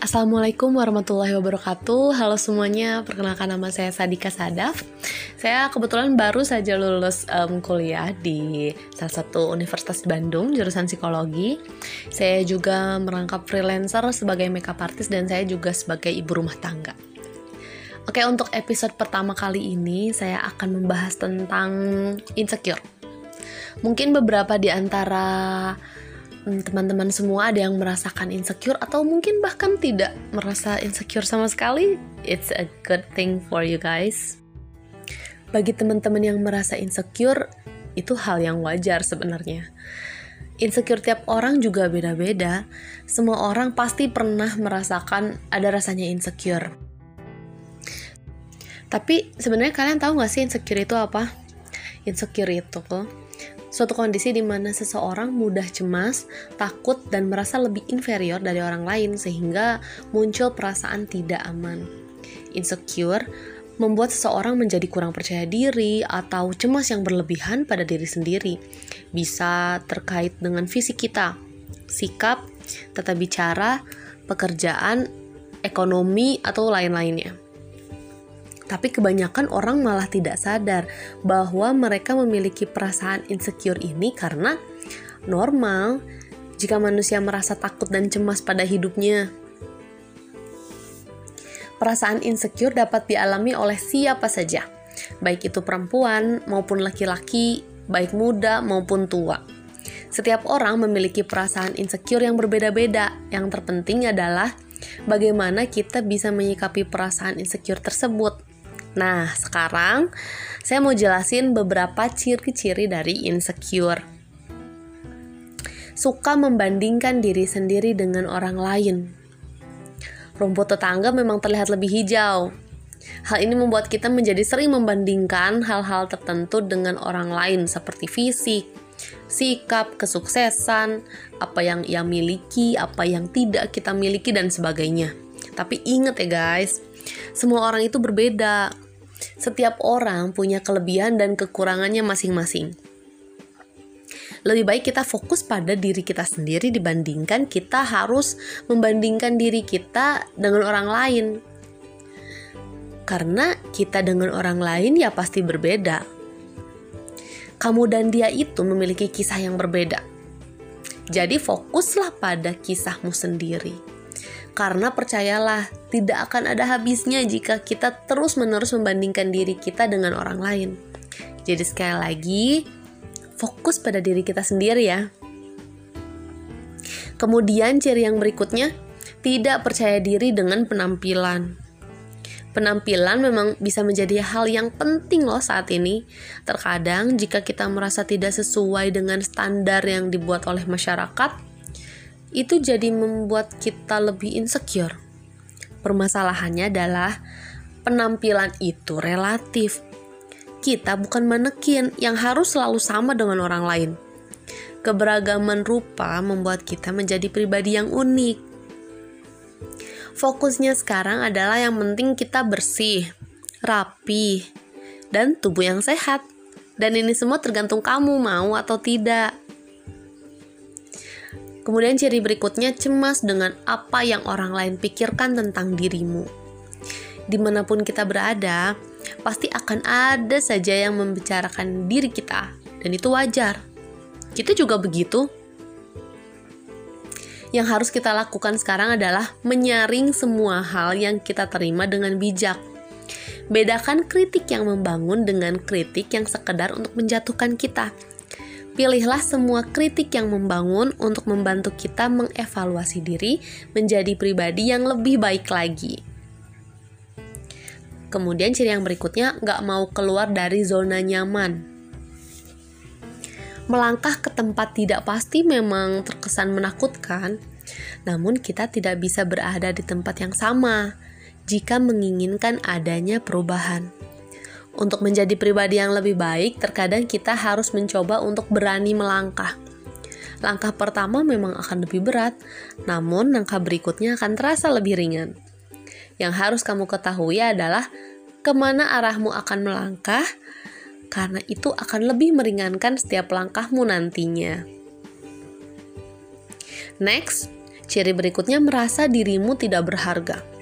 Assalamualaikum warahmatullahi wabarakatuh. Halo semuanya, perkenalkan nama saya Sadika Sadaf. Saya kebetulan baru saja lulus um, kuliah di salah satu universitas Bandung Jurusan psikologi. Saya juga merangkap freelancer sebagai makeup artist Dan saya juga sebagai ibu rumah tangga. Oke, untuk episode pertama kali ini Saya akan membahas tentang insecure. Mungkin beberapa di antara teman-teman semua ada yang merasakan insecure atau mungkin bahkan tidak merasa insecure sama sekali, it's a good thing for you guys. Bagi teman-teman yang merasa insecure, itu hal yang wajar sebenarnya. Insecure tiap orang juga beda-beda. Semua orang pasti pernah merasakan ada rasanya insecure. Tapi sebenarnya kalian tahu gak sih insecure itu apa? Insecure itu Suatu kondisi di mana seseorang mudah cemas, takut, dan merasa lebih inferior dari orang lain sehingga muncul perasaan tidak aman. Insecure membuat seseorang menjadi kurang percaya diri atau cemas yang berlebihan pada diri sendiri. Bisa terkait dengan fisik kita, sikap, tata bicara, pekerjaan, ekonomi, atau lain-lainnya. Tapi kebanyakan orang malah tidak sadar bahwa mereka memiliki perasaan insecure ini karena normal jika manusia merasa takut dan cemas pada hidupnya. Perasaan insecure dapat dialami oleh siapa saja, baik itu perempuan maupun laki-laki, baik muda maupun tua. Setiap orang memiliki perasaan insecure yang berbeda-beda. Yang terpenting adalah bagaimana kita bisa menyikapi perasaan insecure tersebut. Nah, sekarang saya mau jelasin beberapa ciri-ciri dari insecure. Suka membandingkan diri sendiri dengan orang lain. Rumput tetangga memang terlihat lebih hijau. Hal ini membuat kita menjadi sering membandingkan hal-hal tertentu dengan orang lain seperti fisik, sikap, kesuksesan, apa yang ia miliki, apa yang tidak kita miliki dan sebagainya. Tapi ingat ya guys, semua orang itu berbeda. Setiap orang punya kelebihan dan kekurangannya masing-masing. Lebih baik kita fokus pada diri kita sendiri dibandingkan kita harus membandingkan diri kita dengan orang lain. Karena kita dengan orang lain ya pasti berbeda. Kamu dan dia itu memiliki kisah yang berbeda. Jadi fokuslah pada kisahmu sendiri. Karena percayalah, tidak akan ada habisnya jika kita terus-menerus membandingkan diri kita dengan orang lain. Jadi sekali lagi, fokus pada diri kita sendiri ya. Kemudian ciri yang berikutnya, tidak percaya diri dengan penampilan. Penampilan memang bisa menjadi hal yang penting loh saat ini. Terkadang jika kita merasa tidak sesuai dengan standar yang dibuat oleh masyarakat, itu jadi membuat kita lebih insecure. Permasalahannya adalah penampilan itu relatif. Kita bukan manekin yang harus selalu sama dengan orang lain. Keberagaman rupa membuat kita menjadi pribadi yang unik. Fokusnya sekarang adalah yang penting kita bersih, rapi, dan tubuh yang sehat. Dan ini semua tergantung kamu mau atau tidak. Kemudian ciri berikutnya cemas dengan apa yang orang lain pikirkan tentang dirimu. Di mana pun kita berada, pasti akan ada saja yang membicarakan diri kita, dan itu wajar. Kita juga begitu. Yang harus kita lakukan sekarang adalah menyaring semua hal yang kita terima dengan bijak. Bedakan kritik yang membangun dengan kritik yang sekedar untuk menjatuhkan kita Pilihlah semua kritik yang membangun untuk membantu kita mengevaluasi diri menjadi pribadi yang lebih baik lagi. Kemudian ciri yang berikutnya, nggak mau keluar dari zona nyaman. Melangkah ke tempat tidak pasti memang terkesan menakutkan, namun kita tidak bisa berada di tempat yang sama jika menginginkan adanya perubahan. Untuk menjadi pribadi yang lebih baik, terkadang kita harus mencoba untuk berani melangkah. Langkah pertama memang akan lebih berat, namun langkah berikutnya akan terasa lebih ringan. Yang harus kamu ketahui adalah ke mana arahmu akan melangkah, karena itu akan lebih meringankan setiap langkahmu nantinya. Next, Ciri berikutnya merasa dirimu tidak berharga.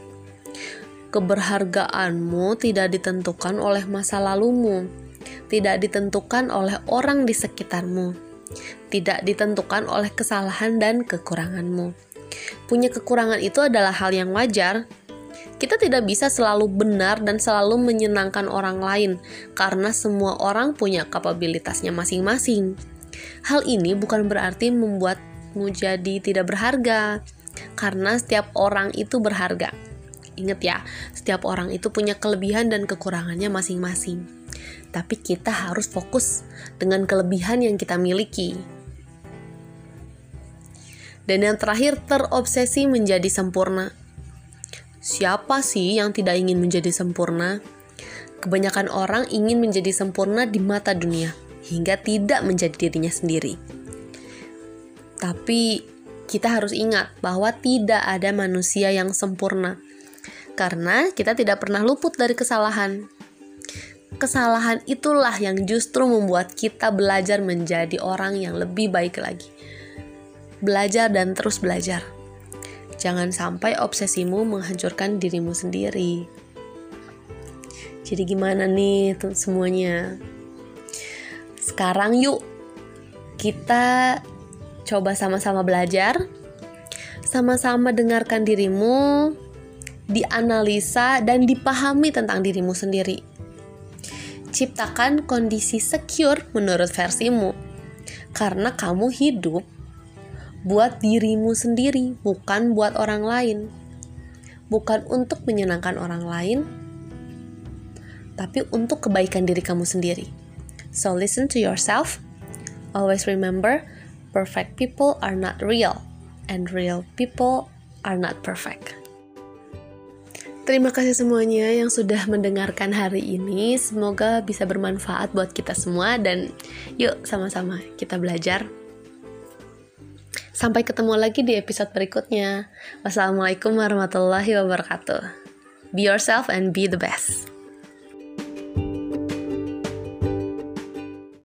Keberhargaanmu tidak ditentukan oleh masa lalumu, tidak ditentukan oleh orang di sekitarmu, tidak ditentukan oleh kesalahan dan kekuranganmu. Punya kekurangan itu adalah hal yang wajar. Kita tidak bisa selalu benar dan selalu menyenangkan orang lain, karena semua orang punya kapabilitasnya masing-masing. Hal ini bukan berarti membuat kamu jadi tidak berharga karena setiap orang itu berharga. Ingat ya, setiap orang itu punya kelebihan dan kekurangannya masing-masing. Tapi kita harus fokus dengan kelebihan yang kita miliki. Dan yang terakhir, terobsesi menjadi sempurna. Siapa sih yang tidak ingin menjadi sempurna? Kebanyakan orang ingin menjadi sempurna di mata dunia, hingga tidak menjadi dirinya sendiri. Tapi kita harus ingat bahwa tidak ada manusia yang sempurna. Karena kita tidak pernah luput dari kesalahan. Kesalahan itulah yang justru membuat kita belajar menjadi orang yang lebih baik lagi. Belajar dan terus belajar. Jangan sampai obsesimu menghancurkan dirimu sendiri. Jadi gimana nih semuanya? Sekarang yuk kita Coba sama-sama belajar, sama-sama dengarkan dirimu, dianalisa, dan dipahami tentang dirimu sendiri. Ciptakan kondisi secure menurut versimu, karena kamu hidup buat dirimu sendiri, bukan buat orang lain, bukan untuk menyenangkan orang lain, tapi untuk kebaikan diri kamu sendiri. So, listen to yourself. Always remember perfect people are not real, and real people are not perfect. Terima kasih semuanya yang sudah mendengarkan hari ini. Semoga bisa bermanfaat buat kita semua, dan yuk, sama-sama kita belajar. Sampai ketemu lagi di episode berikutnya. Wassalamualaikum warahmatullahi wabarakatuh. Be yourself and be the best.